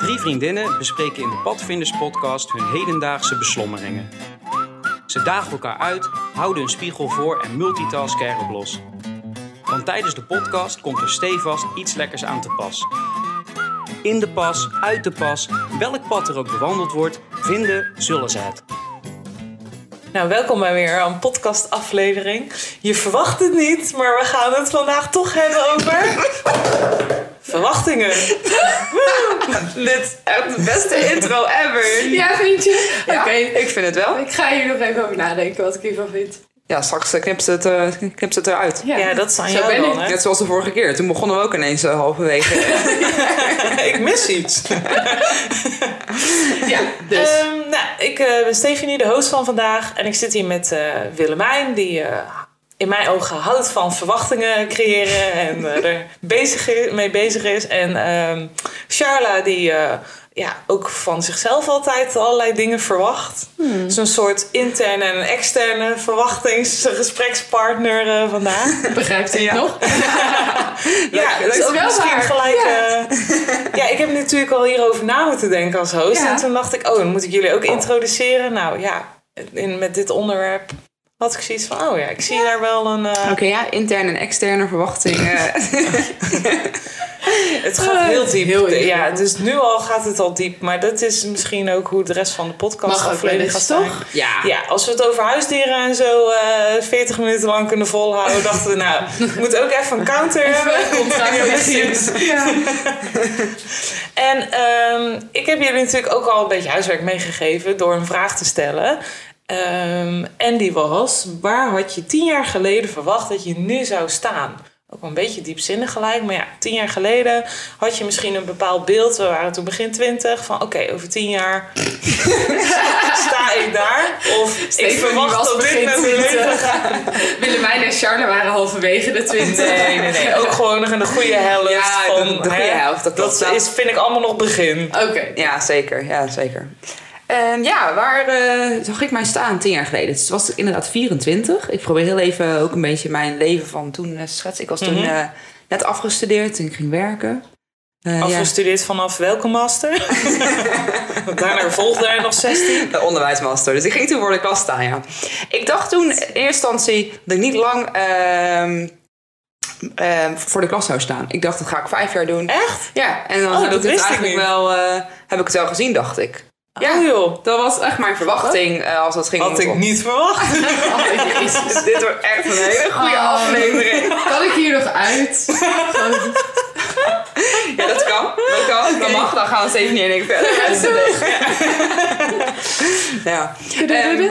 Drie vriendinnen bespreken in de Padvinders podcast hun hedendaagse beslommeringen. Ze dagen elkaar uit, houden een spiegel voor en multitasken erop los. Want tijdens de podcast komt er stevast iets lekkers aan te pas. In de pas, uit de pas, welk pad er ook bewandeld wordt, vinden zullen ze het. Nou, welkom bij weer een podcastaflevering. Je verwacht het niet, maar we gaan het vandaag toch hebben over verwachtingen. Dit is echt de beste intro ever. Ja, vind je? Ja, Oké. ik vind het wel. Ik ga hier nog even over nadenken wat ik hiervan vind. Ja, straks eh, knipt ze het, eh, knipt het eruit. Ja, dat is aan Zo jou ben dan? Net zoals de vorige keer. Toen begonnen we ook ineens eh, halverwege. ik mis iets. Ja, dus. Ehm, nou, ik eh, ben Stefanie, de host van vandaag. En ik zit hier met eh, Willemijn, die eh, in mijn ogen houdt van verwachtingen creëren. En eh, er bezig mee bezig is. En ehm Charla, die eh, ja, ook van zichzelf altijd allerlei dingen verwacht. Dus een soort interne en externe verwachtingsgesprekspartner eh vandaag. Begrijpt u het nog? Ja, dat is ook wel misschien waar. gelijk. Ja. ja, ik heb natuurlijk al hierover na moeten denken als host. Ja. En toen dacht ik, oh, dan moet ik jullie ook introduceren. Nou ja, in, met dit onderwerp had ik zoiets van, oh ja, ik zie daar wel een. eh, Oké, ja, interne en externe verwachtingen. het gaat heel diep. heel diep, ja, ja. dus nu al gaat het al diep. Maar dat is misschien ook hoe de rest van de podcast Mag aflevering gaat zijn. toch? ja. Ja, als we het over huisdieren en zo eh 40 minuten lang kunnen volhouden, dachten we, nou, we moeten ook even een counter hebben. Ja, precies. Ja. En ehm, ik heb jullie natuurlijk ook al een beetje huiswerk meegegeven door een vraag te stellen. Ehm, en die was: waar had je tien jaar geleden verwacht dat je nu zou staan? Ook wel een beetje diepzinnig gelijk, maar ja, tien jaar geleden had je misschien een bepaald beeld. We waren toen begin twintig van: oké, over tien jaar sta ik daar. Of ik verwacht dat dit mijn leven 20. gaat. Willemijn en Charlotte waren halverwege de twintig. Nee, nee, nee. Ook gewoon nog in de goede helft. Ja, van, de- de goede helft, dat is, vind ik allemaal nog begin. Oké. Ja, zeker. Ja, zeker. En ja, waar eh, zag ik mij staan tien jaar geleden? Dus het was inderdaad 24. Ik probeer heel even ook een beetje mijn leven van toen te schetsen. Ik was toen Mhm. eh, net afgestudeerd en ik ging werken. Eh, ja. Afgestudeerd vanaf welke master? Daarna volgde er nog 16. De onderwijsmaster. Dus ik ging toen voor de klas staan, ja. Ik dacht toen in eerste instantie dat ik niet lang ehm, ehm, voor de klas zou staan. Ik dacht, dat ga ik vijf jaar doen. Echt? Ja, en dan Oh, heb dat ik het ik eigenlijk wel, heb ik het wel gezien, dacht ik. Ja. Oh joh. Dat was echt mijn verwachting eh, als dat ging Had ik niet verwacht. Oh, jezus. Dit wordt echt een hele goede Oh. aflevering. Kan ik hier nog uit? Gewoon- Ja, dat kan. Dat kan. Dat mag. Dan gaan we steeds niet in één verder. Ja. Ehm,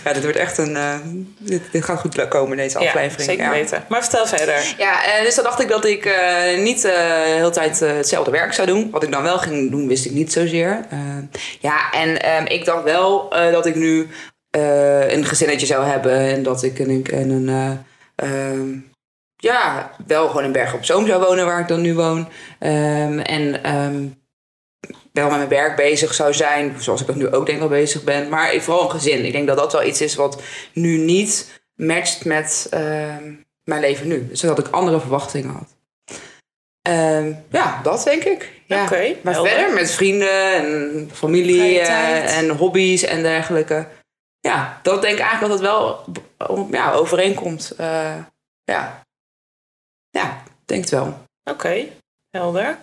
ja, dit wordt echt een... eh, dit, dit gaat goed komen, deze Ja, aflevering. zeker ja. weten. Maar vertel verder. Ja, eh, dus dan dacht ik dat ik eh, niet eh, de hele tijd hetzelfde werk zou doen. Wat ik dan wel ging doen, wist ik niet zozeer. Ja, en ehm, ik dacht wel eh, dat ik nu eh, een gezinnetje zou hebben. En dat ik een... en een eh, ehm, ja, wel gewoon in Bergen op Zoom zou wonen, waar ik dan nu woon. Ehm, en ehm, wel met mijn werk bezig zou zijn, zoals ik dat nu ook denk wel bezig ben. Maar vooral een gezin. Ik denk dat dat wel iets is wat nu niet matcht met ehm, mijn leven nu. Dus dat ik andere verwachtingen had. Ehm, ja, dat denk ik. Ja. Oké, maar helder. verder met vrienden en familie eh, en hobby's en dergelijke. Ja, dat denk ik eigenlijk dat het wel ja, overeenkomt. Eh, ja. ja, denk het wel. Oké, helder.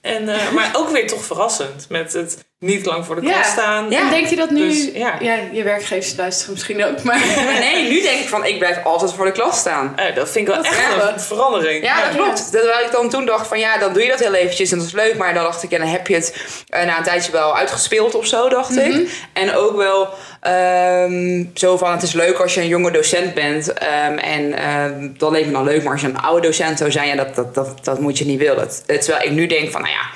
En, eh, maar ook weer toch verrassend met het niet lang voor de Ja. klas staan. Ja. En denk je dat nu... Dus, ja. ja. je werkgevers luisteren misschien ook, maar... Nee, nu denk ik van ik blijf altijd voor de klas staan. Eh, dat vind ik wel Dat echt een verandering. Ja, dat klopt. Terwijl ik dan toen dacht van ja, dan doe je dat heel eventjes en dat is leuk. Maar dan dacht ik, ja, dan heb je het eh, na een tijdje wel uitgespeeld of zo, dacht ik. En ook wel ehm, zo van, het is leuk als je een jonge docent bent. ehm, en ehm, dat leek me dan leuk. Maar als je een oude docent zou zijn, ja, dat, dat, dat, dat moet je niet willen. Terwijl ik nu denk van, nou ja,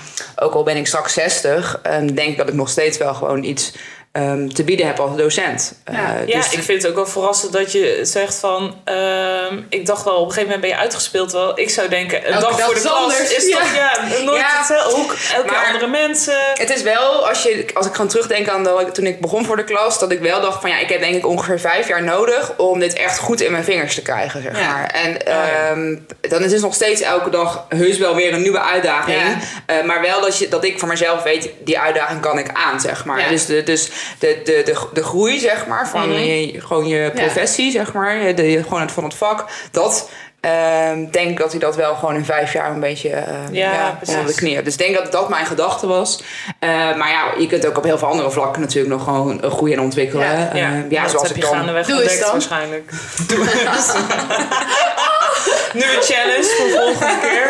ook al ben ik straks 60, ehm, denk dat ik nog steeds wel gewoon iets ehm, te bieden heb als docent. Ja. Eh, Ja, dus- ik vind het ook wel verrassend dat je zegt van... ehm, ik dacht wel, op een gegeven moment ben je uitgespeeld. Wel, ik zou denken, een Elke dag dag voor de klas anders. is Ja. toch ja, nooit Ja. hetzelfde. Ook elke Maar- andere mensen. Het is wel, als, je, als ik gewoon terugdenk aan dat ik, toen ik begon voor de klas, dat ik wel dacht van ja, ik heb denk ik ongeveer vijf jaar nodig om dit echt goed in mijn vingers te krijgen, zeg Ja. maar. En ja. ehm, dan is het nog steeds elke dag heus wel weer een nieuwe uitdaging. Ja. Eh, maar wel dat, je, dat ik voor mezelf weet, die uitdaging kan ik aan, zeg maar. Ja. Dus, de, dus de, de, de, de groei, zeg maar, van Mhm. je, gewoon je professie, zeg maar, de, gewoon het, van het vak, dat... ehm, denk ik dat hij dat wel gewoon in vijf jaar een beetje eh, Ja, ja, precies. onder de knie heeft. Dus ik denk dat dat mijn gedachte was. Eh, maar ja, je kunt ook op heel veel andere vlakken natuurlijk nog gewoon groeien en ontwikkelen. Ja, Ja, ja, dat zoals heb ik je dan... gaandeweg Doe ontdekt dan. waarschijnlijk. Doe eens. nu een challenge voor volgende keer.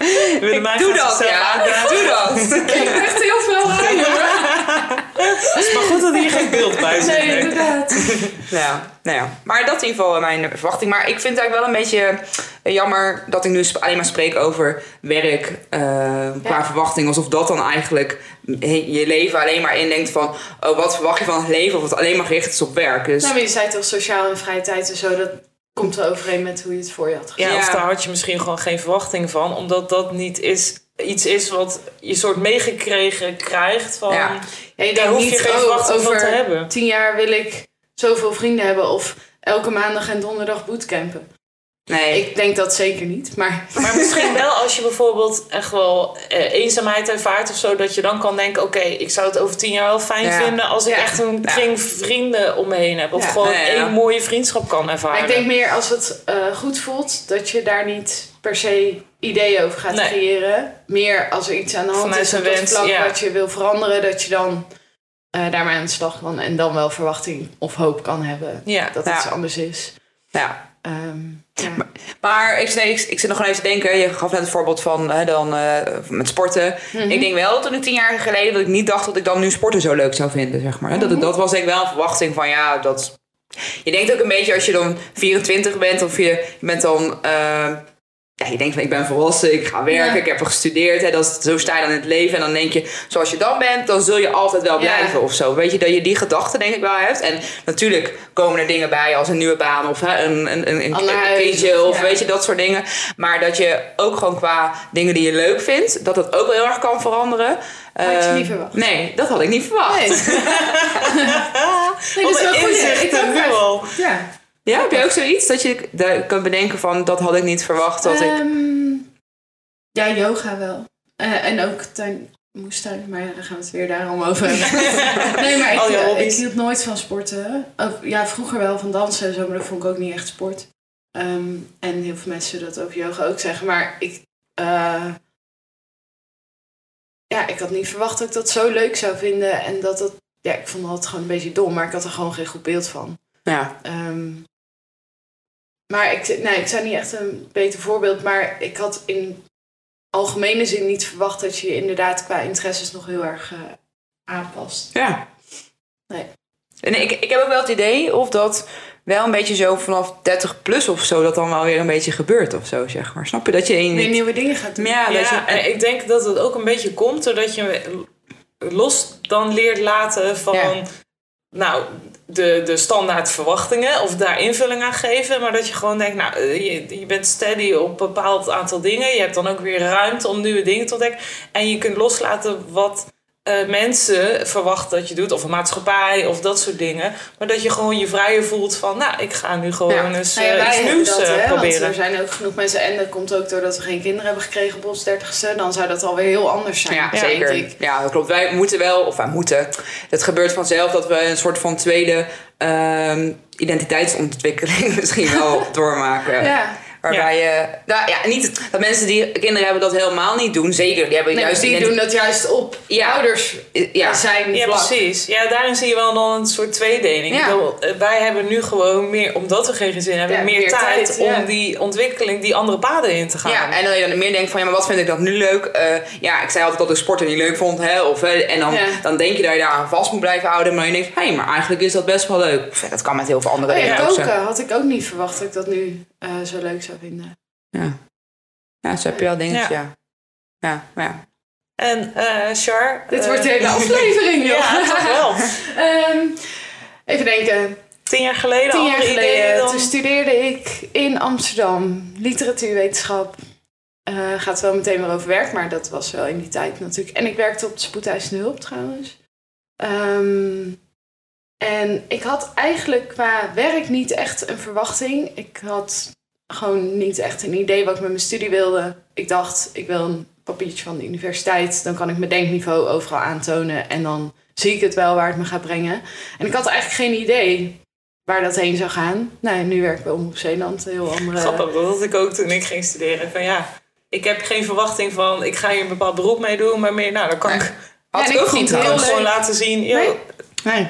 Doe dat, ja. Doe dat. Ik heb echt heel veel aan, Het is maar goed dat hier geen beeld bij zit. Nee, nee. inderdaad. Nou ja, nou ja, maar dat is in ieder geval mijn verwachting. Maar ik vind het eigenlijk wel een beetje eh, jammer dat ik nu alleen maar spreek over werk eh, qua Ja. verwachting. Alsof dat dan eigenlijk je leven alleen maar indenkt van... Oh, wat verwacht je van het leven? Of het alleen maar gericht is op werk. Dus Nou, maar je zei toch sociaal en vrije tijd en zo, dat komt wel overeen met hoe je het voor je had gezien. Ja, of Ja. daar had je misschien gewoon geen verwachting van. Omdat dat niet is, iets is wat je soort meegekregen krijgt. Van, Ja. Ja, je Daar hoef je geen oh, verwachting van over te hebben. tien jaar wil ik zoveel vrienden hebben of elke maandag en donderdag bootcampen. nee. Ik denk dat zeker niet, maar Maar misschien wel als je bijvoorbeeld echt wel eh, eenzaamheid ervaart of zo. Dat je dan kan denken, oké, ik zou het over tien jaar wel fijn Ja. vinden als ik Ja. echt een Ja. kring vrienden om me heen heb. Of Ja. gewoon één mooie vriendschap kan ervaren. Maar ik denk meer als het eh, goed voelt, dat je daar niet per se ideeën over gaat Nee. creëren. Meer als er iets aan de hand Vanuit is een op dat wens, vlak ja. wat je wil veranderen, dat je dan eh, daarmee aan de slag kan. En dan wel verwachting of hoop kan hebben Ja. dat Ja. het anders is. ja. Ehm, ja. Maar ik, nee, ik, ik zit nog gewoon even te denken. Je gaf net het voorbeeld van hè, dan, eh, met sporten. Mhm. Ik denk wel toen ik tien jaar geleden dat ik niet dacht dat ik dan nu sporten zo leuk zou vinden. Zeg maar. dat, dat was denk ik wel een verwachting van ja, dat. Je denkt ook een beetje als je dan 24 bent of je, je bent dan. eh, ja, je denkt van ik ben volwassen, ik ga werken, Ja. ik heb er gestudeerd. Hè, dat is, zo sta je dan in het leven. En dan denk je, zoals je dan bent, dan zul je altijd wel Ja. blijven of zo. Weet je, dat je die gedachte denk ik wel hebt. En natuurlijk komen er dingen bij als een nieuwe baan of hè, een, een, een, een kindje of ja. weet je, dat soort dingen. Maar dat je ook gewoon qua dingen die je leuk vindt, dat dat ook wel heel erg kan veranderen. Had je niet verwacht? Nee, dat had ik niet verwacht. Nee. nee, dat is wel goed. Ik al. Ja. Ja, heb je ook zoiets dat je daar kan bedenken van dat had ik niet verwacht dat ik. Ehm, ja, yoga wel. Eh, en ook tuin, moestuin, maar ja, dan gaan we het weer daarom over hebben. nee, maar ik, ik hield nooit van sporten. Of, ja, vroeger wel van dansen en zo, maar dat vond ik ook niet echt sport. Ehm, en heel veel mensen zullen dat over yoga ook zeggen. Maar ik, eh, ja, ik had niet verwacht dat ik dat zo leuk zou vinden. En dat dat, ja, ik vond dat gewoon een beetje dom, maar ik had er gewoon geen goed beeld van. Ja, Ehm, maar ik, nee, ik zou niet echt een beter voorbeeld, maar ik had in algemene zin niet verwacht dat je je inderdaad qua interesses nog heel erg eh, aanpast. ja. Nee. En ik, ik heb ook wel het idee of dat wel een beetje zo vanaf 30 plus of zo dat dan wel weer een beetje gebeurt of zo, zeg maar. Snap je dat je in. Nieuwe dingen gaat doen. Ja, dat je, Ja, en ik denk dat het ook een beetje komt doordat je los dan leert laten van... Ja. Nou, de, de standaard verwachtingen of daar invulling aan geven. Maar dat je gewoon denkt, nou, eh, je, je bent steady op een bepaald aantal dingen. Je hebt dan ook weer ruimte om nieuwe dingen te ontdekken. En je kunt loslaten wat eh, mensen verwachten dat je doet. Of een maatschappij of dat soort dingen. Maar dat je gewoon je vrijer voelt van, nou, ik ga nu gewoon Ja. eens Nou ja, eh, wij iets nieuws dat, eh, hè, want proberen. er zijn ook genoeg mensen, en dat komt ook doordat we geen kinderen hebben gekregen op ons dertigste, dan zou dat alweer heel anders zijn, Ja, denk zeker. ik. Ja, dat klopt. Wij moeten wel, of wij moeten. Het gebeurt vanzelf dat we een soort van tweede ehm, identiteitsontwikkeling misschien wel doormaken. Ja. Waarbij je, nou ja, niet dat mensen die kinderen hebben dat helemaal niet doen. Zeker, die hebben Nee, juist die doen dat juist op Ja. ouders Ja, zijn Ja, vlak. precies. Ja, daarin zie je wel dan een soort tweedeling. Ja. Bedoel, eh, wij hebben nu gewoon meer, omdat we geen gezin hebben, Ja, meer, meer tijd, tijd, ja. om die ontwikkeling, die andere paden in te gaan. Ja, en dan je dan meer denkt van ja, maar wat vind ik dat nu leuk? Eh, ja, ik zei altijd dat ik sporten niet leuk vond. Hè? Of, hè, en dan, Ja. dan denk je dat je daar aan vast moet blijven houden. Maar je denkt, hé, maar eigenlijk is dat best wel leuk. Of, ja, dat kan met heel veel andere Oh ja, dingen ook zo. koken had ik ook niet verwacht dat ik dat nu eh, zo leuk zou vinden. Ja. ja, zo heb je wel dingetjes, ja. Ja, maar ja. En eh Char? Dit eh, wordt de hele aflevering, joh. Ja, toch wel. Ehm, even denken. Tien jaar geleden, Tien jaar geleden, dan... toen studeerde ik in Amsterdam literatuurwetenschap. Eh gaat wel meteen weer over werk, maar dat was wel in die tijd natuurlijk. En ik werkte op de spoedeisende hulp trouwens. Ehm, en ik had eigenlijk qua werk niet echt een verwachting. Ik had gewoon niet echt een idee wat ik met mijn studie wilde. Ik dacht, ik wil een papiertje van de universiteit. Dan kan ik mijn denkniveau overal aantonen. En dan zie ik het wel waar het me gaat brengen. En ik had eigenlijk geen idee waar dat heen zou gaan. Nou, nu werk ik bij Omroep Zeeland. Een heel andere... Grappig, dat had ik ook toen ik ging studeren. Van ja, ik heb geen verwachting van, ik ga hier een bepaald beroep mee doen. Maar meer, nou, dan kan ik Had Ja, ik ook ik niet heel gewoon leuk. laten zien. yo, Nee. Nee.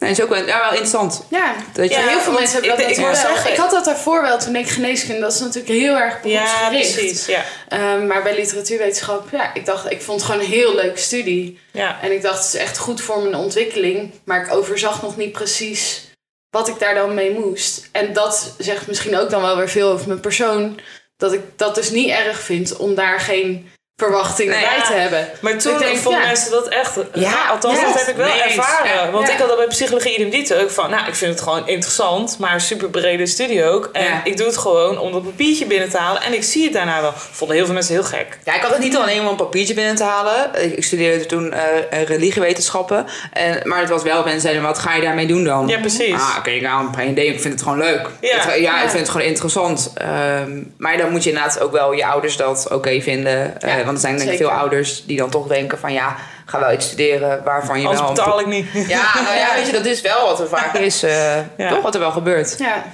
Nee, is ook wel, ja, wel interessant. Ja, Dat je, Ja, heel veel mensen hebben dat ik- ik zeggen- Ik had dat daarvoor wel toen ik geneeskunde. Dat is natuurlijk heel erg Ja, beroepsgericht. precies. Ja. Ehm, maar bij literatuurwetenschap, ja, ik dacht, ik vond het gewoon een heel leuke studie. Ja. En ik dacht, het is echt goed voor mijn ontwikkeling. Maar ik overzag nog niet precies wat ik daar dan mee moest. En dat zegt misschien ook dan wel weer veel over mijn persoon. Dat ik dat dus niet erg vind om daar geen verwachtingen Nee, bij ja. te hebben. Maar toen Ik denk, vonden ja. mensen dat echt... Ja, Ja, althans, ja. dat heb ik wel Nee ervaren. Ja. Want Ja. ik had dat bij psychologie idem dito ook van... Nou, ik vind het gewoon interessant, maar een super brede studie ook. En Ja. ik doe het gewoon om dat papiertje binnen te halen. En ik zie het daarna wel. Vonden heel veel mensen heel gek. Ja, ik had het niet alleen om een papiertje binnen te halen. Ik ik studeerde toen eh, eh, religiewetenschappen. En, maar het was wel, mensen zeiden, wat ga je daarmee doen dan? Ja, precies. Ah, oké, ik heb geen idee. Ik vind het gewoon leuk. Ja. Het- ja, Ja. ik vind het gewoon interessant. Ehm, maar dan moet je inderdaad ook wel je ouders dat oké vinden. Eh, want er zijn denk ik veel ouders die dan toch denken van... ja, ga wel iets studeren waarvan je Anders wel... betaal ik niet. Ja, nou ja, weet je, dat is wel wat er vaak is. eh, Ja. Toch wat er wel gebeurt. Ja,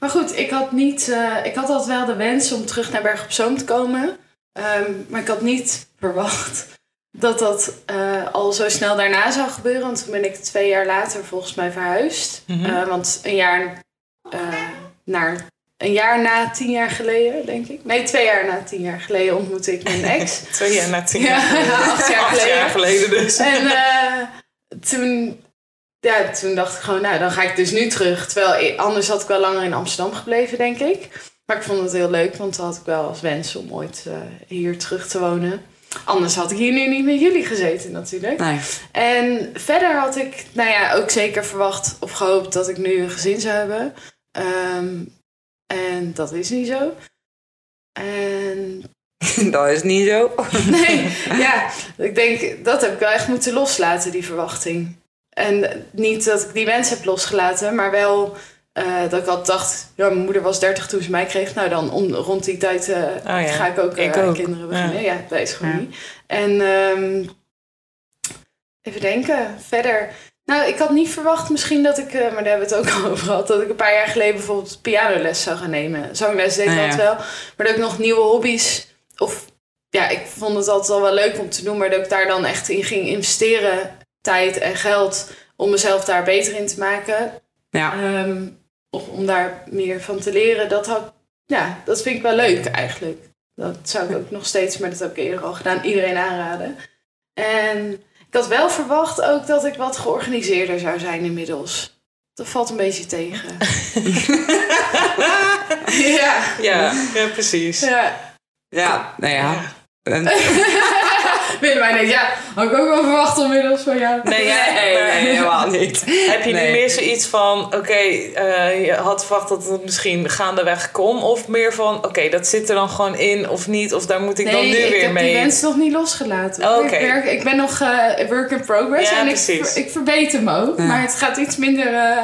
maar goed, ik had, niet, eh, ik had altijd wel de wens om terug naar Berg op Zoom te komen. Ehm, maar ik had niet verwacht dat dat eh, al zo snel daarna zou gebeuren. Want toen ben ik twee jaar later volgens mij verhuisd. Mhm. Eh, want een jaar, eh, naar, een jaar na tien jaar geleden, denk ik. Nee, twee jaar na tien jaar geleden ontmoette ik mijn ex. Twee jaar na tien Ja, jaar. acht jaar Acht geleden. jaar geleden dus. En eh, toen, ja, toen dacht ik gewoon, nou, dan ga ik dus nu terug. Terwijl anders had ik wel langer in Amsterdam gebleven, denk ik. Maar ik vond het heel leuk, want dan had ik wel als wens om ooit eh, hier terug te wonen. Anders had ik hier nu niet met jullie gezeten natuurlijk. Nee. En verder had ik, nou ja, ook zeker verwacht of gehoopt dat ik nu een gezin zou hebben. Ehm, en dat is niet zo. En dat is niet zo. Nee, ja, ik denk dat heb ik wel echt moeten loslaten, die verwachting. En niet dat ik die wens heb losgelaten, maar wel eh, dat ik altijd dacht, ja, mijn moeder was 30 toen ze mij kreeg. Nou, dan om, rond die tijd eh, ja. ga ik ook, Ik ook. kinderen beginnen. Ja, dat is gewoon Ja. niet. En ehm, even denken, verder. Nou, ik had niet verwacht misschien dat ik, eh, maar daar hebben we het ook al over gehad, dat ik een paar jaar geleden bijvoorbeeld pianoles zou gaan nemen. Zangles deed ik Ah, altijd wel. Maar dat ik nog nieuwe hobby's, of ja, ik vond het altijd al wel leuk om te doen, maar dat ik daar dan echt in ging investeren, tijd en geld, om mezelf daar beter in te maken. Ja. Ehm, of om daar meer van te leren, dat, had, ja, dat vind ik wel leuk eigenlijk. Dat zou ik ook nog steeds, maar dat heb ik eerder al gedaan, iedereen aanraden. En ik had wel verwacht ook dat ik wat georganiseerder zou zijn inmiddels. Dat valt een beetje tegen. ja. Ja, ja, precies. ja. Ja, nou ja. En- Willem mij denkt, ja, had ik ook wel verwacht inmiddels van jou. Nee, ja, nee, nee, helemaal niet. Heb je Nee. nu meer zoiets van, oké, eh, je had verwacht dat het misschien gaandeweg kon? Of meer van, oké, dat zit er dan gewoon in of niet? Of daar moet ik dan nu ik weer heb mee? die wens nog niet losgelaten. Oh, oké. Ik, werk, ik ben nog eh, work in progress Ja, en ik, ver- ik verbeter me ook. Ja. Maar het gaat iets minder eh,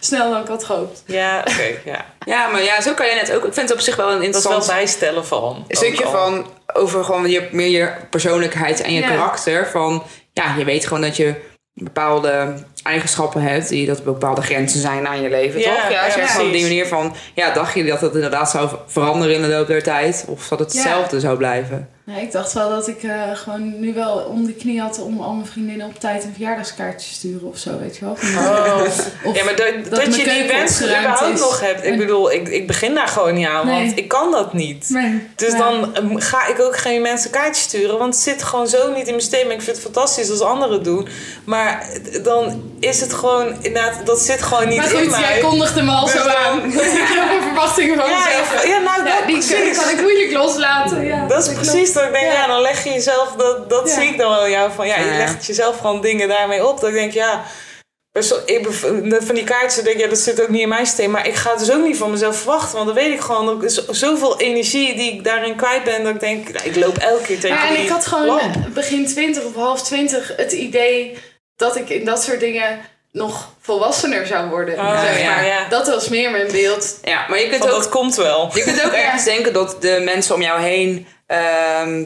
snel dan ik had gehoopt. Ja, oké, ja. Ja, maar ja, zo kan je net ook. Ik vind het op zich wel een Dat is interessant wel bijstellen van. een stukje al. van over gewoon je, meer je persoonlijkheid en je Ja. karakter. Van ja, je weet gewoon dat je bepaalde eigenschappen hebt die dat bepaalde grenzen zijn aan je leven, Ja, toch? Ja, als ja, op die manier van ja, dacht je dat het inderdaad zou veranderen in de loop der tijd of dat het Ja. hetzelfde zou blijven? Ja, ik dacht wel dat ik eh, gewoon nu wel om de knie had om al mijn vriendinnen op tijd een verjaardagskaartje te sturen of zo, weet je wel. Oh. Of Ja, maar dat, dat, mijn je die wens überhaupt is. nog hebt. Ik En- bedoel, ik, ik begin daar gewoon niet aan, want Nee. ik kan dat niet. Nee, Dus dan eh, ga ik ook geen mensen kaartjes sturen, want het zit gewoon zo niet in mijn systeem. Ik vind het fantastisch als anderen het doen, maar dan is het gewoon, inderdaad, dat zit gewoon niet Maar in goed, mij. jij kondigde me al Dus zo aan. Dat ik heel veel verwachtingen van ja, mezelf ja, heb. nou, Ja, dat, die kan ik moeilijk loslaten. Ja, Dat is precies Dat ik denk, ja. Ja. dan leg je jezelf, dat, dat Ja. zie ik dan wel in jou van, ja, je legt jezelf gewoon dingen daarmee op. Dat ik denk, ja, van die kaartjes denk ik, ja, dat zit ook niet in mijn systeem. Maar ik ga het dus ook niet van mezelf verwachten, want dan weet ik gewoon, dat ik zo- zoveel energie die ik daarin kwijt ben, dat ik denk, nou, ik loop elke keer tegen Ja, en die ik had gewoon lamp. begin 20 of half 20 het idee dat ik in dat soort dingen nog volwassener zou worden. Oh, zeg maar. ja. Dat was meer mijn beeld. Ja, maar je kunt ook dat komt wel. Je kunt ook ergens denken dat de mensen om jou heen ehm,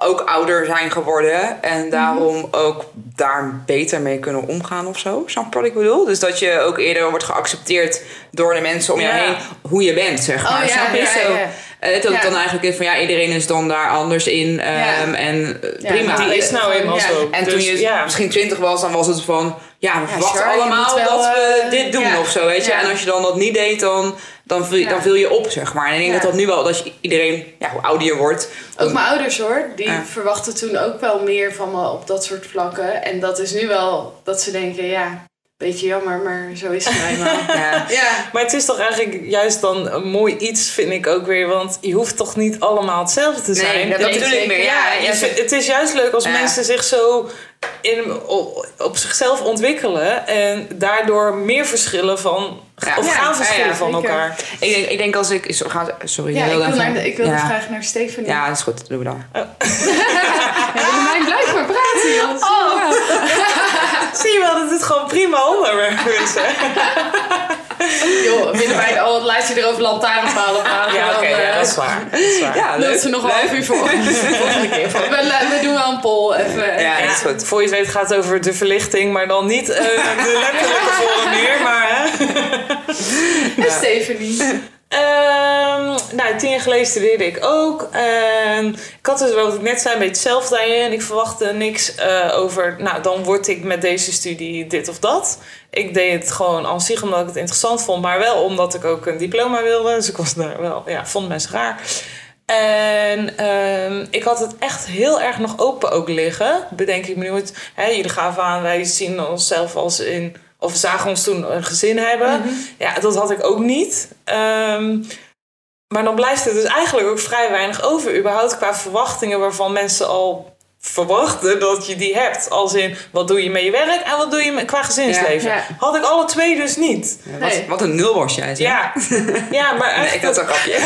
ook ouder zijn geworden. En daarom ook daar beter mee kunnen omgaan of zo. Snap je wat ik bedoel? Dus dat je ook eerder wordt geaccepteerd door de mensen om Ja. heen. Hoe je bent, zeg maar. Oh, ja, Snap je? ja, Zo, ja. eh, Het ook dan eigenlijk is van ja, iedereen is dan daar anders in. ehm, Ja. En eh, Ja, prima. Die is nou eenmaal Ja. zo. En Dus, toen je ja. misschien twintig was, dan was het van... Ja, we verwachten sure, allemaal wel, dat we eh, dit doen of zo, weet je. En als je dan dat niet deed, dan, dan, viel, dan viel je op, zeg maar. En ik denk dat dat nu wel, dat je iedereen, ja, hoe ouder je wordt... Ook mijn ouders hoor, die verwachten toen ook wel meer van me op dat soort vlakken. En dat is nu wel dat ze denken, ja, beetje jammer, maar zo is het eenmaal. Ja. ja, Maar het is toch eigenlijk juist dan een mooi iets, vind ik ook weer. Want je hoeft toch niet allemaal hetzelfde te zijn. Nee, dat bedoel ik meer. Ja, het is juist leuk als Ja. mensen zich zo in, op, zichzelf ontwikkelen en daardoor meer verschillen van, Ja. of gaan ja, verschillen ja, van elkaar. ik, denk, ik denk als ik... sorry, ja je ik, wilde wil naar, ik ja. graag naar Stephanie. Ja, dat is goed. Doen we dan. Ja, Willemijn, blijf maar praten, joh. Oh. Zie je wel dat het gewoon prima onderwerp is. Joh, Willemijn, oh, laat je erover lantaarnpalen praten. Ja, oké, ja, eh, dat is waar. Dat is waar. Ja, ze nog een half uur voor. Volgende keer. We, we doen wel een poll even. Ja, Ja, dat is goed. Voor je het weet gaat het over de verlichting, maar dan niet eh, de letterlijke vorm meer, maar hè. En Stephanie. Ehm, nou, tien jaar geleden studeerde ik ook. En ik had dus, wat ik net zei, een beetje hetzelfde daarin. Ik verwachtte niks eh, over, nou, dan word ik met deze studie dit of dat. Ik deed het gewoon aan zich omdat ik het interessant vond, maar wel omdat ik ook een diploma wilde. Dus ik was daar wel, ja, vond mensen raar. En ehm, ik had het echt heel erg nog open ook liggen. Bedenk ik me nu. Jullie gaven aan, wij zien onszelf als in... Of we zagen ons toen een gezin hebben. Ja, dat had ik ook niet. Ehm, maar dan blijft er dus eigenlijk ook vrij weinig over. Überhaupt qua verwachtingen waarvan mensen al verwachten dat je die hebt. Als in, wat doe je met je werk en wat doe je met, qua gezinsleven. Ja, ja. Had ik alle twee dus niet. Ja, wat, Nee. wat een nul was jij, zeg. Ja, ja maar echt... Nee, ik had een grapje.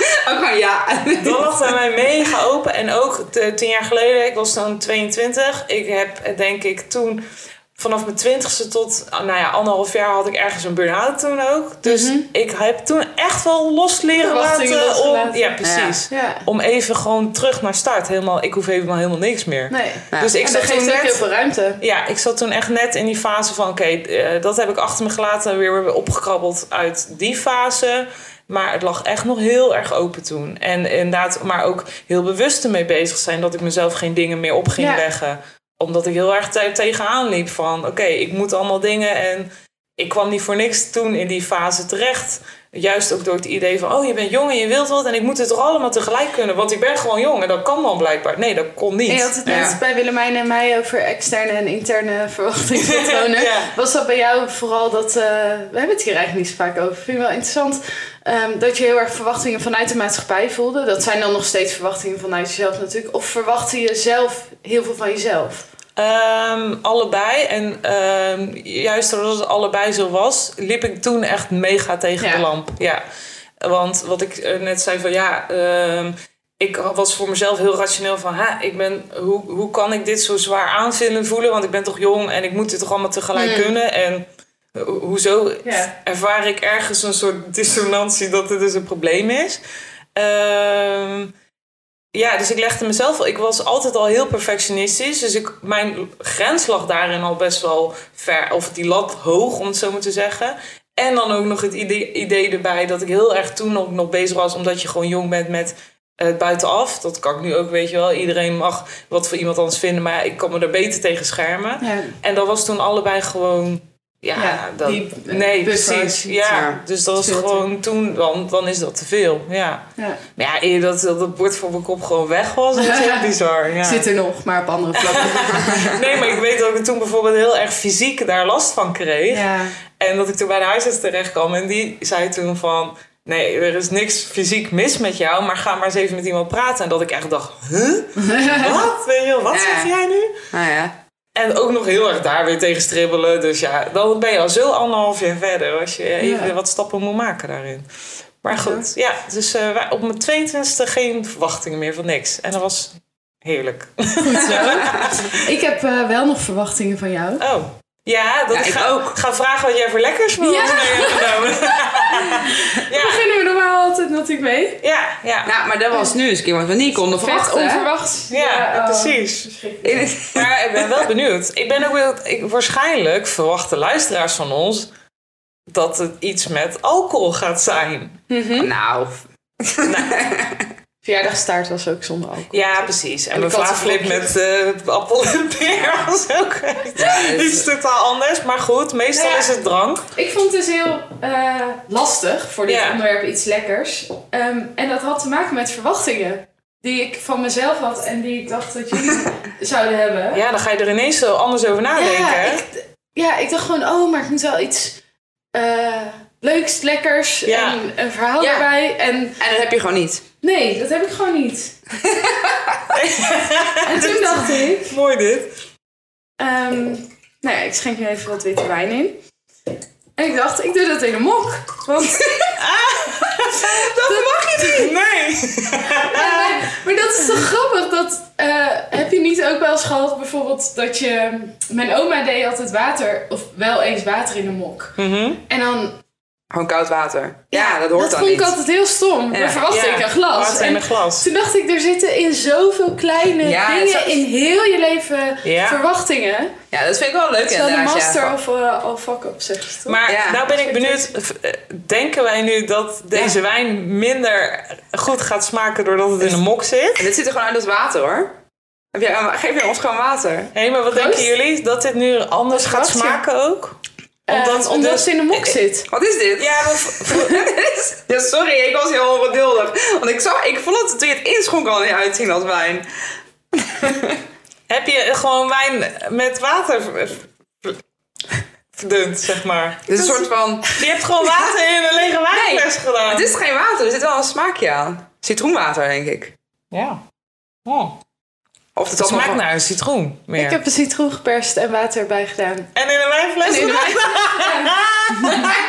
ook ja. Dat lag bij mij mega open. En ook tien jaar geleden, ik was toen 22. Ik heb denk ik toen vanaf mijn twintigste tot nou ja, anderhalf jaar had ik ergens een burn-out toen ook. Dus ik heb toen echt wel los leren laten. Om, ja, precies. Ja. Om even gewoon terug naar start. Helemaal, ik hoef helemaal, helemaal niks meer. Nee. Ja. Dus ik En zat dat toen heel veel ruimte. Ja, ik zat toen echt net in die fase van... oké, eh, dat heb ik achter me gelaten. Weer weer opgekrabbeld uit die fase. Maar het lag echt nog heel erg open toen. En inderdaad, maar ook heel bewust ermee bezig zijn... dat ik mezelf geen dingen meer op ging Ja. leggen. Omdat ik heel erg te- tegenaan liep van... oké, ik moet allemaal dingen en... Ik kwam niet voor niks toen in die fase terecht. Juist ook door het idee van... oh, je bent jong en je wilt wat... en ik moet het toch allemaal tegelijk kunnen. Want ik ben gewoon jong en dat kan dan blijkbaar. Nee, dat kon niet. En je had het net Ja. bij Willemijn en mij over externe en interne verwachtingspatronen. Ja. Was dat bij jou vooral dat... eh, we hebben het hier eigenlijk niet zo vaak over. Vind je wel interessant ehm, dat je heel erg verwachtingen vanuit de maatschappij voelde. Dat zijn dan nog steeds verwachtingen vanuit jezelf natuurlijk. Of verwachtte je zelf heel veel van jezelf? Ehm, allebei. En ehm, juist doordat het allebei zo was, liep ik toen echt mega tegen Ja. de lamp. Ja. Want wat ik eh, net zei van ja, ehm, ik was voor mezelf heel rationeel van ha, ik ben, hoe, hoe kan ik dit zo zwaar aanvinden voelen? Want ik ben toch jong en ik moet dit toch allemaal tegelijk Mm. kunnen. En ho- hoezo Ja. ervaar ik ergens een soort dissonantie dat dit dus een probleem is. Ehm, ja, dus ik legde mezelf... Ik was altijd al heel perfectionistisch. Dus ik, mijn grens lag daarin al best wel ver. Of die lat hoog, om het zo maar te zeggen. En dan ook nog het idee, idee erbij dat ik heel erg toen ook nog bezig was... omdat je gewoon jong bent met het buitenaf. Dat kan ik nu ook, weet je wel. Iedereen mag wat voor iemand anders vinden... maar ik kan me er beter tegen schermen. Ja. En dat was toen allebei gewoon... Ja, Ja, dat, die nee, precies. Ja, Ja, dus dat was gewoon toen, dan, dan is dat te veel. Ja. Ja. Maar ja, eer dat, dat het bord voor mijn kop gewoon weg was, dat is heel bizar. Ja. Zit er nog, maar op andere vlakken. Nee, maar ik weet dat ik toen bijvoorbeeld heel erg fysiek daar last van kreeg. ja. En dat ik toen bij de huisarts terecht kwam en die zei toen van... nee, er is niks fysiek mis met jou, maar ga maar eens even met iemand praten. En dat ik echt dacht, huh? Wat? Weet je, wel, wat zeg jij nu? Nou ja. En ook nog heel erg daar weer tegen stribbelen. Dus ja, dan ben je al zo anderhalf jaar verder als je even Ja. wat stappen moet maken daarin. Maar goed, ja, dus eh, wij- op mijn 22e geen verwachtingen meer van niks. En dat was heerlijk. Goed zo. ik heb eh, wel nog verwachtingen van jou. Oh. Ja, dat Ja, ik ga, ook. ga vragen wat jij voor lekkers voor Ja. ons mee hebt genomen. ja, Beginnen we normaal altijd natuurlijk mee. ja, ja. Nou, maar dat was nu eens een keer wat we niet konden Vet verwachten. hè? onverwachts. Ja, oh. precies. In het- Maar ik ben wel benieuwd. Ik ben ook wel, ik, waarschijnlijk verwachten luisteraars van ons dat het iets met alcohol gaat zijn. Nou, Verjaardagstaart was ook zonder alcohol. Ja, precies. En, En mijn vlaaflip met eh, appel en peer was ook echt het- iets totaal anders. Maar goed, meestal Nou ja. is het drank. Ik vond het dus heel eh, lastig voor dit Ja. onderwerp iets lekkers. Ehm, en dat had te maken met verwachtingen. Die ik van mezelf had en die ik dacht dat jullie zouden hebben. Ja, dan ga je er ineens zo anders over nadenken. ja, ik, ja, ik dacht gewoon, oh, maar ik moet wel iets eh, leuks, lekkers Ja. en een verhaal Ja. erbij. En en dat heb je gewoon niet. nee, dat heb ik gewoon niet. en toen dacht ik, Mooi dit. ehm, nou ja, ik schenk nu even wat witte wijn in. En ik dacht, ik doe dat in een mok. Want Dat mag je niet. Nee. Ja, nee, maar dat is toch grappig? Dat, eh, heb je niet ook wel eens gehad bijvoorbeeld dat je... Mijn oma deed altijd water, of wel eens water in een mok. Mhm. En dan... Gewoon koud water. Ja, dat hoort dat dan vond niet. ik altijd heel stom. Ja. Dan verwachtte Ja, ik een glas. Water in En een glas. toen dacht ik, er zitten in zoveel kleine Ja, dingen zo- in heel je leven Ja. verwachtingen. Ja, dat vind ik wel leuk Terwijl de inderdaad. master ja. of uh, al fuck up zegt ze toch? Maar Ja. nou ben ik benieuwd, eh, denken wij nu dat deze wijn minder goed gaat smaken doordat het in een mok zit? En dit ziet er gewoon uit als water hoor. Geef je ons gewoon water? Hé, maar wat Proost. denken jullie? Dat dit nu anders gaat smaken ook? Omdat, de- het in een mok zit. Wat is dit? Ja, ja, sorry, ik was heel ongeduldig. Want ik, zag, ik vond het toen je het inschonk al niet uitzien als wijn. heb je gewoon wijn met water verdund, zeg maar? Het is een soort van... Je hebt gewoon water in een lege wijnfles gedaan. Het is geen water, er zit wel een smaakje aan. Citroenwater, denk ik. Ja. Oh. Of het smaakt nog- naar een citroen meer. Ik heb een citroen geperst en water erbij gedaan. En wijnfles En in de gedaan?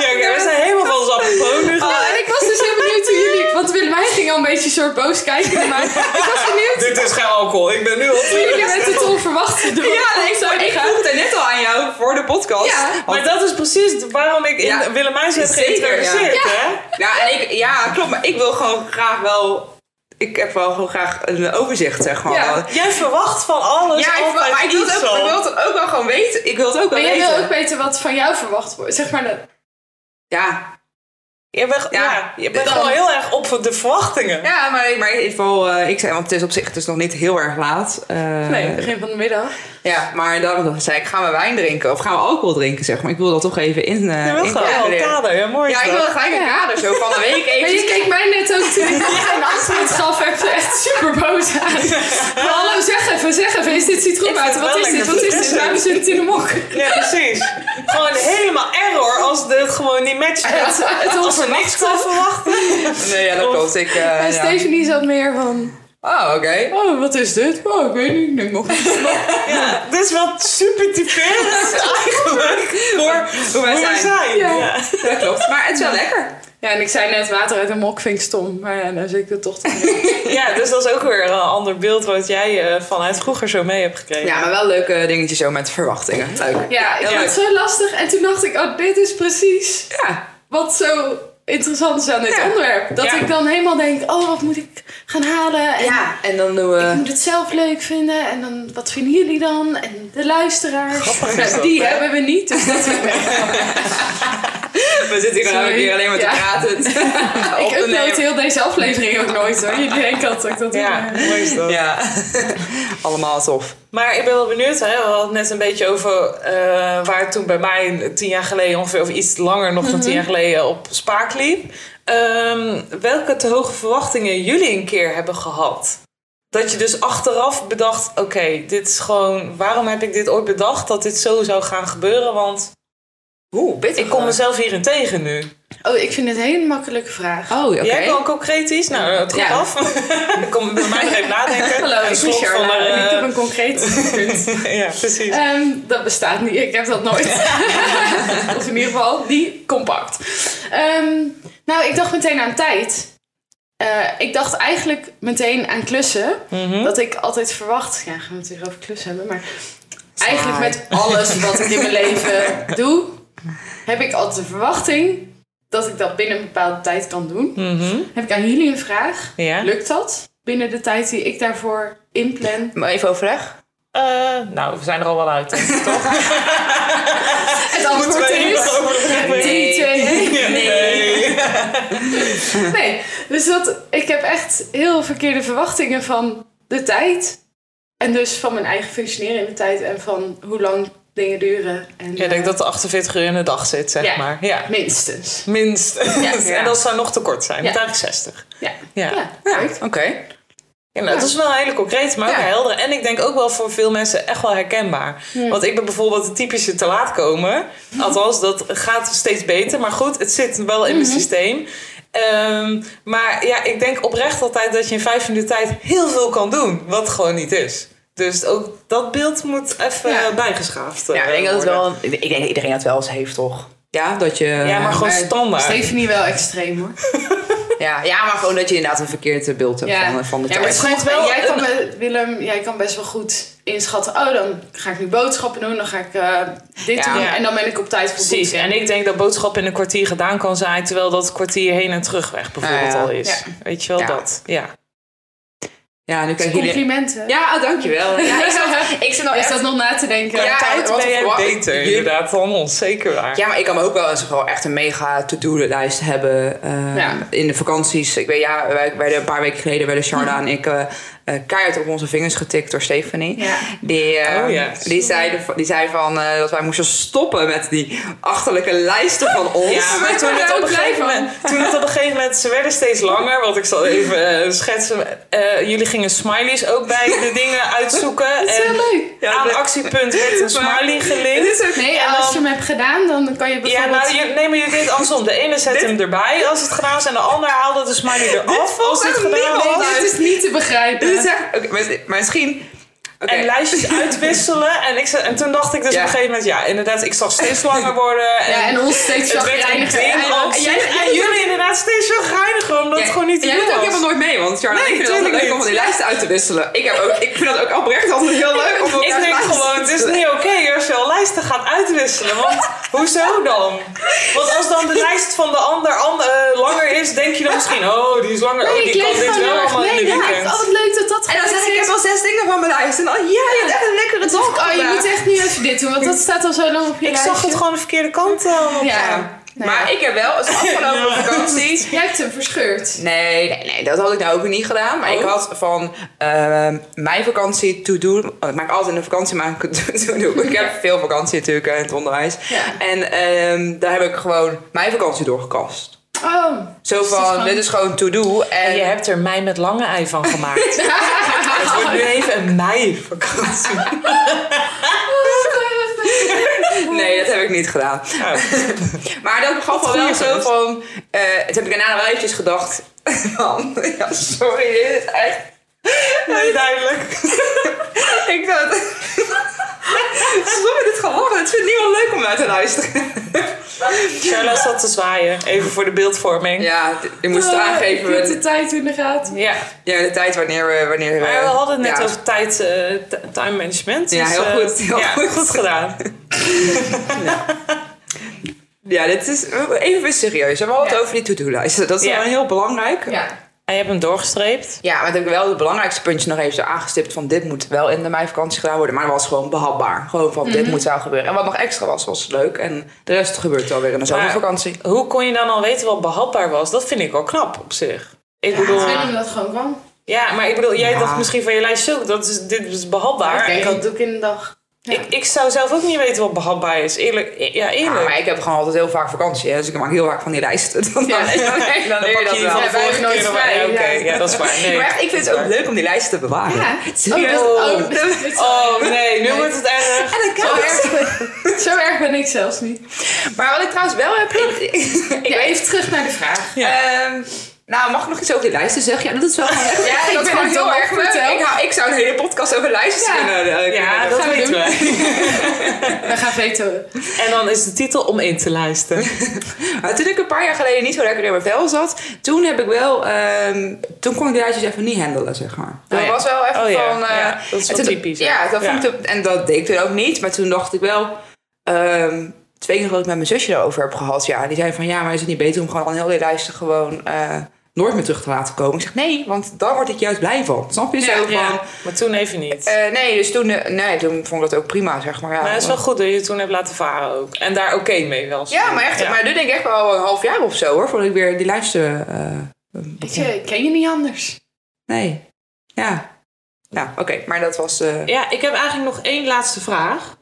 Ja, oké, we zijn helemaal van ons apropos nu. Oh, en ik was dus heel benieuwd hoe jullie... Want Willemijn ging al een beetje soort boos kijken naar mij. Ik was benieuwd Dit is geen alcohol, ik ben nu al hoe jullie met het onverwachte doen. Ja, nee, ik, Zou ik gaan? vroeg het net al aan jou voor de podcast. Ja, Maar dat is precies waarom ik in Ja, Willemijn heb zeker, geïntroduceerd, ja. hè? Ja, en ik, ja, klopt. Maar ik wil gewoon graag wel... Ik heb wel gewoon graag een overzicht, zeg maar. Ja. Jij verwacht van alles Ja, ik, maar ik wil, het ook, ik wil het ook wel gewoon weten. Ik wil het ook wel Maar jij weten. wil ook weten wat van jou verwacht wordt. Zeg maar, dat- Ja, Je bent, ja. Ja. je bent Dan- gewoon heel erg op de verwachtingen. ja maar, maar in ieder geval, eh, ik zei, want het is op zich het is nog niet heel erg laat. Eh, nee, begin van de middag. Ja, maar daarom zei ik, gaan we wijn drinken of gaan we alcohol drinken, zeg maar. Ik wil dat toch even in. eh Je wil gewoon een kader, ja, mooi Ja, ik wil gelijk een kader zo van een week Maar je even. keek mij net ook toen ik geen antwoord gaf. Heb je echt super boos aan. Maar hallo, zeg even, zeg even. Is dit? Ik vind Wat is dit? Wat is dit? Waarom zit het in de mok? Ja, precies. gewoon helemaal error als het gewoon niet matcht met als we niks kan verwachten. Nee, ja, dat klopt. Ik, eh, En ja. Stephanie zat meer van... Oh, oké. Oh, wat is dit? Oh, ik weet niet. Ik denk nog Ja, dit is wel super typerend eigenlijk voor Hoe wij zijn. zijn. Ja. Ja. Dat klopt. Maar het is wel lekker. Ja, en ik zei net water uit een mok vind ik stom. Maar ja, dan zit ik er toch te Ja, dus dat is ook weer een ander beeld wat jij eh, vanuit vroeger zo mee hebt gekregen. Ja, maar wel leuke dingetjes zo met verwachtingen. Leuk. Ja, ik Heel vond het zo lastig. En toen dacht ik, oh, dit is precies Ja. wat zo interessant is aan dit Ja. onderwerp. Dat Ja. ik dan helemaal denk, oh, wat moet ik gaan halen? En Ja, en dan doen Ik we... moet het zelf leuk vinden. En dan, wat vinden jullie dan? En de luisteraars. Grappig die hebben we niet. Dus dat We zitten hier een keer alleen maar te praten. ik upload heel deze aflevering ook nooit hoor. Denken altijd dat ik dat Ja, mooi is dat. Ja. Allemaal tof. Maar ik ben wel benieuwd, hè? we hadden het net een beetje over eh, waar het toen bij mij tien jaar geleden ongeveer, of iets langer nog dan tien jaar geleden, op spaak liep. Ehm, welke te hoge verwachtingen jullie een keer hebben gehad? Dat je dus achteraf bedacht, oké, dit is gewoon, waarom heb ik dit ooit bedacht dat dit zo zou gaan gebeuren? Want Oeh, bitter. Ik kom mezelf hierin tegen nu. Oh, ik vind het een hele makkelijke vraag. Oh, oké. Jij kan concreet iets? Nou, het gaat Ja. af. Ik kom bij mij even nadenken. Hallo, ik ben ik eh, heb een concreet punt. Ja, precies. Ehm, dat bestaat niet. Ik heb dat nooit. of in ieder geval niet compact. Ehm, nou, ik dacht meteen aan tijd. Eh, ik dacht eigenlijk meteen aan klussen. Mhm. Dat ik altijd verwacht... Ja, gaan we het weer over klussen hebben. Maar Saai. eigenlijk met alles wat ik in mijn leven doe... heb ik altijd de verwachting dat ik dat binnen een bepaalde tijd kan doen. Mhm. Heb ik aan jullie een vraag. Ja. Lukt dat binnen de tijd die ik daarvoor inplan? Maar even overleg. Eh, nou, we zijn er al wel uit, toch? Het antwoord is... Nee. 3, 2, 1. Nee. Nee, dus dat, ik heb echt heel verkeerde verwachtingen van de tijd. En dus van mijn eigen functioneren in de tijd en van hoe lang dingen duren. En, Ja, ik denk eh, dat er 48 uur in de dag zit, zeg Ja. maar. Ja. Minstens. Minstens. Ja. En dat zou nog te kort zijn. Ja. Met eigenlijk 60. Ja. Ja. Ja, ja. Oké. nou, dat is wel hele concreet, maar ook Ja. een heldere. En ik denk ook wel voor veel mensen echt wel herkenbaar. Want ik ben bijvoorbeeld de typische te laat komen. Althans, dat gaat steeds beter. Maar goed, het zit wel in mijn systeem. Ehm, maar ja, ik denk oprecht altijd dat je in vijf minuten tijd heel veel kan doen. Wat gewoon niet is. Dus ook dat beeld moet even Ja. bijgeschaafd Ja, ik denk dat het worden. wel... Ik denk dat iedereen dat wel eens heeft, toch? Ja, dat je... Ja, maar gewoon Maar standaard. Stephanie wel extreem hoor. Ja, ja, maar gewoon dat je inderdaad een verkeerd beeld hebt Ja, van, van de ja maar tijd. het schijnt wel wel. Jij kan, Willem, jij kan best wel goed inschatten. Oh, dan ga ik nu boodschappen doen. Dan ga ik eh, dit Ja. doen. Ja. En dan ben ik op tijd voor Precies, boeken. en ik denk dat boodschap in een kwartier gedaan kan zijn, terwijl dat kwartier heen en terugweg bijvoorbeeld Ja, ja. al is. Ja. Weet je wel Ja. dat? Ja. Ja, nu krijg. Complimenten. Ja, oh, dankjewel. Ja, ik zat, ik zat nou Is echt... dat nog na te denken? Ja, Tijd ben jij beter inderdaad dan ons, zeker waar. Ja, maar ik kan me ook wel eens gewoon echt een mega to-do-lijst hebben eh, Ja. in de vakanties. Ik weet, ja, wij werden een paar weken geleden werden Sharda Hm. en ik eh, eh, keihard op onze vingers getikt door Stephanie. Ja. Die, eh, Oh, ja. die, zei, die zei van eh, dat wij moesten stoppen met die achterlijke lijsten van ons. Ja, maar toen het, op een gegeven moment, toen het op een gegeven moment, ze werden steeds langer, want ik zal even schetsen. Eh, jullie gingen smileys ook bij de dingen uitzoeken. Dat is en heel leuk. Ja, aan actiepunt werd een smiley gelinkt. ook- Nee, En als dan- je hem hebt gedaan, dan kan je Ja, bijvoorbeeld... nou, je, nee, maar je deed andersom. De ene zette hem erbij als het gedaan is en de ander haalde de smiley eraf als het gedaan niemand. was. Nee, dit is niet te begrijpen. Oké, maar, maar misschien... En lijstjes uitwisselen. En, ik, en toen dacht ik dus Ja. op een gegeven moment, ja, inderdaad, ik zag steeds langer worden. En, Ja, en ons steeds het chagrijniger. En- en jij- En jullie inderdaad steeds zo geiniger, omdat het gewoon niet te doen doet ook was. helemaal nooit mee, want Charlotte, Nee, ik vind het altijd leuk om die lijsten uit te wisselen. Ik, heb ook, ik vind dat ook oprecht altijd heel leuk om Ik denk gewoon, het is niet oké als je al lijsten gaat uitwisselen. Want hoezo dan? Want als dan de lijst van de ander, ander eh, langer is, denk je dan misschien, oh, die is langer. Nee, oh, ik die kan dit wel allemaal in de mee. Ja, weekend. oh, wat leuk dat dat En dan zeg ik, ik heb al zes dingen van mijn lijst. Dan, ja, je hebt echt een lekkere dag. Oh, je moet echt nu even dit doen, want dat staat al zo lang op je Ik lijstje. zag het gewoon de verkeerde kant aan. op. Ja. Nou Maar ja. ik heb wel, het afgelopen vakantie... Jij hebt hem verscheurd. Nee, nee, nee, dat had ik nou ook niet gedaan. Maar Oh. ik had van ehm, mijn vakantie to do. oh, Ik maak altijd een vakantie maken to do. Ik heb veel vakantie natuurlijk eh, in het onderwijs. Ja. En ehm, daar heb ik gewoon mijn vakantie doorgekast. Oh. Zo Dus van, gewoon- dit is gewoon to do. En En je hebt er mij met lange ei van gemaakt. Het wordt nu even een mei-vakantie. Nee, dat heb ik niet gedaan. Maar dat gaf wel wel zo van... het heb ik daarna wel eventjes gedacht van... Ja, sorry, dit is echt... Nee, duidelijk. Ik dacht... Stop met dit gelach. Het vindt niemand leuk om naar te luisteren. Charlotte zat te zwaaien, even voor de beeldvorming. Ja, je moest Oh, aangeven... Heb de tijd in de gaten. Ja, Ja, de tijd wanneer we... Wanneer maar we hadden het net ja. over tijd, eh, time management. Ja, dus, heel eh, goed, heel ja, goed. goed gedaan. Ja, dit is... Even weer serieus. We hadden het Ja. over die to-do-lijsten. Dat is Ja. wel heel belangrijk. Ja. En je hebt hem doorgestreept. Ja, maar ik heb wel het belangrijkste puntje nog even zo aangestipt van dit moet wel in de meivakantie gedaan worden. Maar dat was gewoon behapbaar. Gewoon van dit moet wel gebeuren. En wat nog extra was, was leuk. En de rest gebeurt wel weer in de zomervakantie. Hoe kon je dan al weten wat behapbaar was? Dat vind ik wel knap op zich. Ik Ja, bedoel, Willem dat gewoon kan. ja, maar ik bedoel, jij Ja. dacht misschien van je lijst zo, dat is, dit is behapbaar. Oké, En- dat doe ik in de dag. Ik, ik zou zelf ook niet weten wat behapbaar is. Eerlijk. Ja, Ja, eerlijk. maar ik heb gewoon altijd heel vaak vakantie. Hè, dus ik maak heel vaak van die lijsten. Dan, Ja. dan, dan, dan, dan leer je dat wel. Ja, nooit vrij, oké. ja. Dat is waar. Nee, maar echt, ik vind het ook leuk om die lijsten te bewaren. Ja. Serieus. Oh, Oh, oh, nee, nu Nee. wordt het erg. En Zo kan erg, zo erg ben ik zelfs niet. Maar wat ik trouwens wel heb... Ik, ik even terug naar de vraag. Ehm, nou, mag ik nog iets over die lijsten zeggen? Ja, dat is wel gewoon echt. Ja, ik ben ook dol erg leuk. Ik, ik zou een hele podcast over lijstjes Ja. kunnen, eh, kunnen Ja, dat gaan we weten doen. we. We gaan vetoen. En dan is de titel om in te lijsten. Maar toen ik een paar jaar geleden niet zo lekker in mijn vel zat, toen heb ik wel, ehm, toen kon ik die lijstjes even niet handelen, zeg maar. Dat Oh ja. was wel even Oh ja, van. eh, ja, dat is en wel toen- typisch, hè? Ja, dat Ja. vond ik, en dat deed ik toen ook niet, maar toen dacht ik wel. ehm, twee keer dat ik met mijn zusje daarover heb gehad. Ja, die zei van ja, maar is het niet beter om gewoon al heel die lijsten gewoon eh, nooit meer terug te laten komen? Ik zeg nee, want daar word ik juist blij van. Snap je? Ja, zo van. Ja, maar toen even niet. eh, nee, dus toen, eh, nee, toen vond ik dat ook prima, zeg maar. Ja, maar het is wel goed dat je het toen hebt laten varen ook. En daar oké mee wel. ja maar echt. Ja. Maar nu denk ik echt wel een half jaar of zo hoor, voordat ik weer die lijsten. eh, Weet je, ik ken je niet anders. Nee. Ja. Ja, oké. Maar dat was... eh, Ja, ik heb eigenlijk nog één laatste vraag.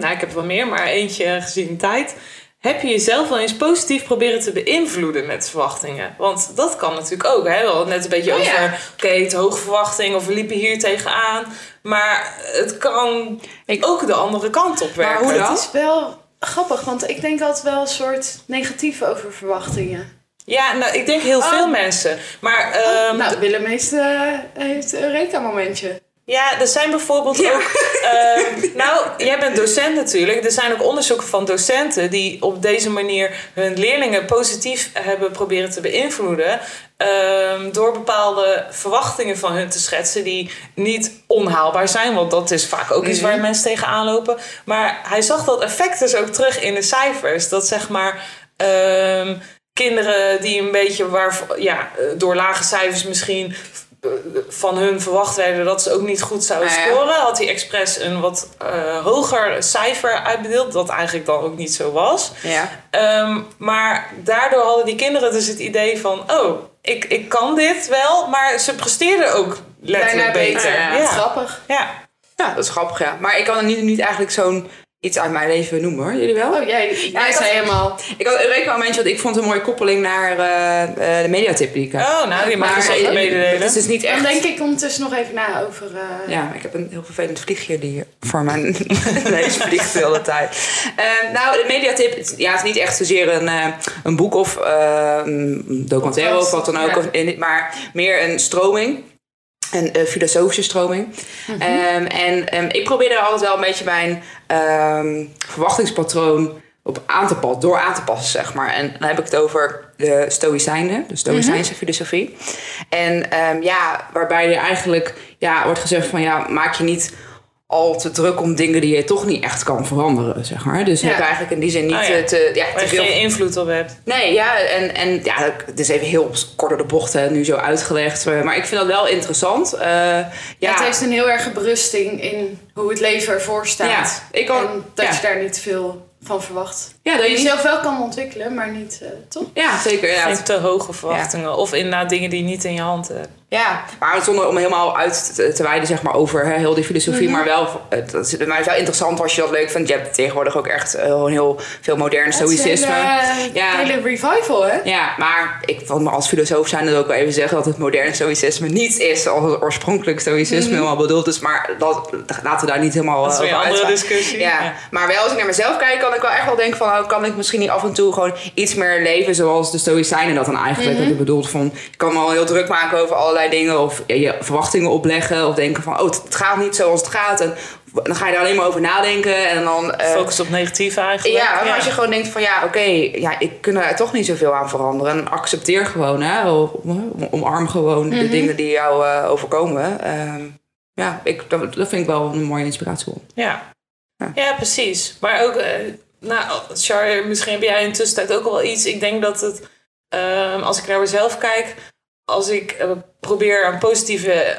Nou, ik heb wel meer, maar eentje gezien de tijd. Heb je jezelf wel eens positief proberen te beïnvloeden met verwachtingen? Want dat kan natuurlijk ook. Hè? We hadden het net een beetje Oh, ja. over, oké, te hoge verwachtingen of we liepen hier tegenaan. Maar het kan Ik- ook de andere kant op werken. hoe dan? Het is wel grappig, want ik denk altijd wel een soort negatief over verwachtingen. Ja, nou, ik denk heel Oh. veel mensen. Maar ehm, nou, Willem heeft, eh, heeft een Eureka-momentje. Ja, er zijn bijvoorbeeld ook. ehm, nou, jij bent docent natuurlijk. Er zijn ook onderzoeken van docenten die op deze manier hun leerlingen positief hebben proberen te beïnvloeden. ehm, door bepaalde verwachtingen van hun te schetsen die niet onhaalbaar zijn. Want dat is vaak ook iets waar mensen tegenaan lopen. Maar hij zag dat effect dus ook terug in de cijfers. Dat zeg maar. ehm, kinderen die een beetje waar, ja, door lage cijfers misschien van hun verwacht werden dat ze ook niet goed zouden ja. scoren, had hij expres een wat eh, hoger cijfer uitbedeeld, dat eigenlijk dan ook niet zo was. ja. Ehm, maar daardoor hadden die kinderen dus het idee van, oh, ik, ik kan dit wel, maar ze presteerden ook letterlijk Bijna beter. beter. Ja. Grappig. Ja. ja, dat is grappig, ja. Maar ik kan er niet, niet eigenlijk zo'n iets uit mijn leven noemen, hoor. Jullie wel? Oh, jij, jij ik zei had- helemaal... Ik had een rekenmomentje, want ik vond een mooie koppeling naar eh, eh, de mediatip die ik heb. Oh, nou, die mag je het mededelen. is dus niet Dan echt... denk ik ondertussen nog even na over... eh, Ja, ik heb een heel vervelend vliegje die voor mijn neus vliegt de hele tijd. Eh, nou, de mediatip, ja, het is niet echt zozeer een, eh, een boek of eh, een documentaire of wat dan ook, Ja. of in- maar meer een stroming. Een eh, filosofische stroming. Ehm, en ehm, ik probeer er altijd wel een beetje mijn ehm, verwachtingspatroon op aan te passen, door aan te passen, zeg maar. En dan heb ik het over de Stoïcijnen, de Stoïcijnse filosofie. En ja, waarbij er eigenlijk ja, wordt gezegd van ja, maak je niet al te druk om dingen die je toch niet echt kan veranderen, zeg maar. Dus Ja. heb eigenlijk in die zin niet Ah, ja. te, ja, te veel geen invloed op hebt. Nee, ja, en, en ja, het is even heel kort door de bocht hè, nu zo uitgelegd. eh, Maar ik vind dat wel interessant. Eh, ja, Het heeft een heel erg berusting in hoe het leven ervoor staat. Ik kan- en dat je daar niet veel van verwacht. ja, dat je jezelf wel kan ontwikkelen, maar niet, eh, toch? ja, zeker. Ja, Geen te hoge verwachtingen. Of inderdaad dingen die je niet in je hand hebt. Ja, maar zonder om helemaal uit te, te wijden zeg maar, over hè, heel die filosofie. Maar wel, eh, dat is, het is wel interessant als je dat leuk vindt. Je hebt tegenwoordig ook echt eh, gewoon heel veel modern stoïcisme. Is een Ja. hele, revival, hè? Ja, maar ik vond me als filosoof zijn er ook wel even zeggen dat het moderne stoïcisme niet is zoals het oorspronkelijk stoïcisme helemaal bedoeld is. Maar dat, laten we daar niet helemaal Dat is eh, weer een over andere uitgaan. discussie. Ja. Ja. maar wel als ik naar mezelf kijk, kan ik wel echt wel denken van, oh, kan ik misschien niet af en toe gewoon iets meer leven zoals de Stoïcijnen dat dan eigenlijk hebben bedoeld van, je kan me al heel druk maken over allerlei dingen of je, je verwachtingen opleggen of denken van, oh, het, gaat niet zoals het gaat en dan ga je er alleen maar over nadenken en dan... eh, Focus op negatief eigenlijk. ja, maar als je gewoon denkt van ja, oké, ja, ik kan er toch niet zoveel aan veranderen. En accepteer gewoon, hè, om- omarm gewoon de dingen die jou eh, overkomen. Ehm, ja, ik, dat, dat vind ik wel een mooie inspiratiebron. Ja. Ja. ja, precies. Maar ook, eh, nou, Char, misschien heb jij in de tussentijd ook al wel iets. Ik denk dat het, ehm, als ik naar mezelf kijk, als ik eh, probeer een positieve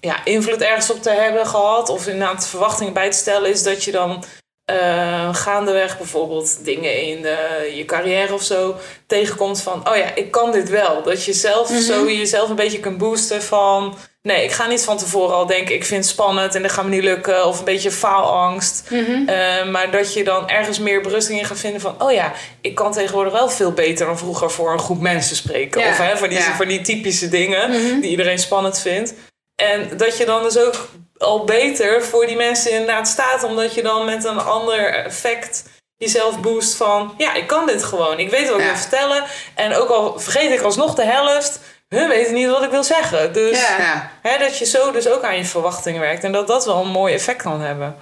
ja, invloed ergens op te hebben gehad, of inderdaad verwachtingen bij te stellen, is dat je dan eh, gaandeweg bijvoorbeeld dingen in eh, je carrière of zo tegenkomt van, oh ja, ik kan dit wel. Dat je zelf zo jezelf een beetje kunt boosten van, Nee, ik ga niet van tevoren al denken, ik vind het spannend en dat gaat me niet lukken. Of een beetje faalangst. Mhm. Eh, maar dat je dan ergens meer berusting in gaat vinden van... oh ja, ik kan tegenwoordig wel veel beter dan vroeger voor een groep mensen spreken. Ja, Of hè, van, die, ja. van die typische dingen Mhm. die iedereen spannend vindt. En dat je dan dus ook al beter voor die mensen inderdaad staat... omdat je dan met een ander effect jezelf boost van... ja, ik kan dit gewoon. Ik weet wat ik Ja. wil vertellen. En ook al vergeet ik alsnog de helft... hun weten niet wat ik wil zeggen. Dus Ja. Hè, dat je zo dus ook aan je verwachtingen werkt. En dat dat wel een mooi effect kan hebben.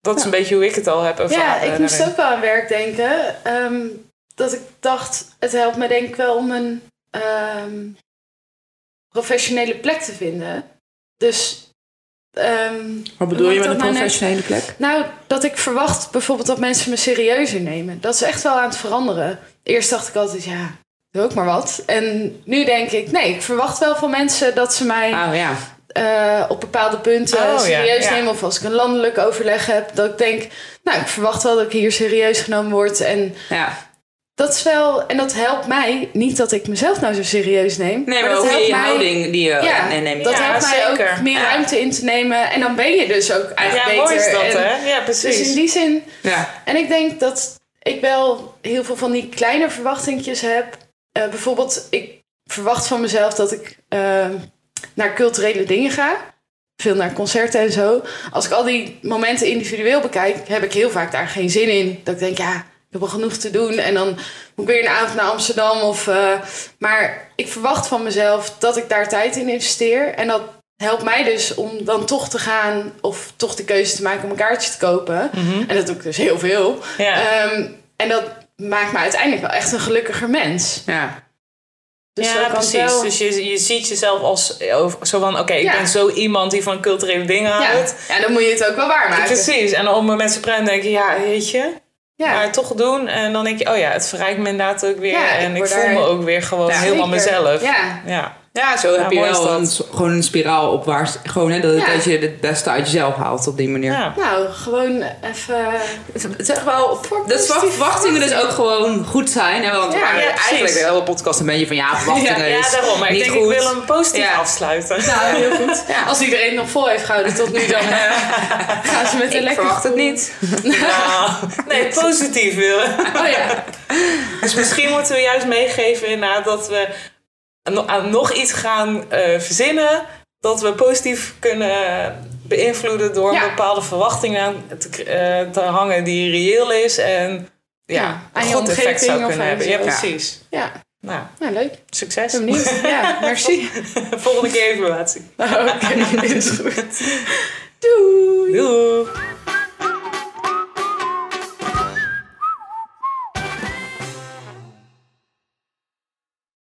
Dat is een beetje hoe ik het al heb ervaren. Ja, ik moest daarin. ook wel aan werk denken. ehm, dat ik dacht, het helpt me denk ik wel om een ehm, professionele plek te vinden. Dus... ehm, Wat bedoel je met een professionele plek? nou, dat ik verwacht bijvoorbeeld dat mensen me serieuzer nemen. Dat is echt wel aan het veranderen. Eerst dacht ik altijd, ja, ook maar wat. En nu denk ik, nee, ik verwacht wel van mensen dat ze mij Oh ja. eh, op bepaalde punten Oh, ja, serieus ja. nemen. Of als ik een landelijk overleg heb, dat ik denk, nou, ik verwacht wel dat ik hier serieus genomen word. En ja. dat is wel, en dat helpt mij, niet dat ik mezelf nou zo serieus neem. Nee, maar, dat ook helpt je mij- houding die je Ja, neemt. dat Ja, helpt mij ook meer Ja. ruimte in te nemen. En dan ben je dus ook Ja, eigenlijk mooi beter. is dat, En- hè? Ja, Dus precies. in die zin Ja. en ik denk dat ik wel heel veel van die kleine verwachtingjes heb. Eh, bijvoorbeeld, ik verwacht van mezelf dat ik eh, naar culturele dingen ga. Veel naar concerten en zo. Als ik al die momenten individueel bekijk, heb ik heel vaak daar geen zin in. Dat ik denk, ja, ik heb al genoeg te doen. En dan moet ik weer een avond naar Amsterdam. Of, eh, maar ik verwacht van mezelf dat ik daar tijd in investeer. En dat helpt mij dus om dan toch te gaan. Of toch de keuze te maken om een kaartje te kopen. Mhm. En dat doe ik dus heel veel. Ja. Ehm, en dat maakt me uiteindelijk wel echt een gelukkiger mens. Ja. Dus ja, precies. wel- Dus je, je ziet jezelf als over- zo van... oké, ik Ja. ben zo iemand die van culturele dingen ja. houdt. ja, dan moet je het ook wel waarmaken. Precies. En op mensen praten denk je... ja, weet je... Ja. Maar toch doen. En dan denk je... oh ja, het verrijkt me inderdaad ook weer. Ja, ik en ik voel daar- me ook weer gewoon Ja, helemaal Zeker. mezelf. Ja. ja. Ja, zo heb je wel een, gewoon een spiraal opwaarts. Gewoon hè, dat, Ja. dat je het beste uit jezelf haalt op die manier. Ja. Nou, gewoon even... Echt wel, dat positieve verwachtingen dus ook gewoon goed zijn. Hè? Want Ja, ja, ja, eigenlijk de hele podcast een beetje van ja, verwachtingen Ja, is daarom. Maar ik niet denk, goed. ik wil hem positief Ja. afsluiten. Nou, heel goed. Als iedereen nog vol heeft gehouden tot nu, dan gaan ze met een Ik lekker verwacht het niet. Ja. Nee, positief willen. Oh ja. Dus misschien moeten we juist meegeven inderdaad dat we aan nog iets gaan eh, verzinnen. Dat we positief kunnen beïnvloeden door Ja. een bepaalde verwachting aan te, eh, te hangen die reëel is. En ja, Ja, een je goed effect zou kunnen hebben. Ja, precies. Ja, Nou, nou leuk. succes. Benieuwd. Ja, merci. Volgende keer evaluatie. Oké, is goed. Doei.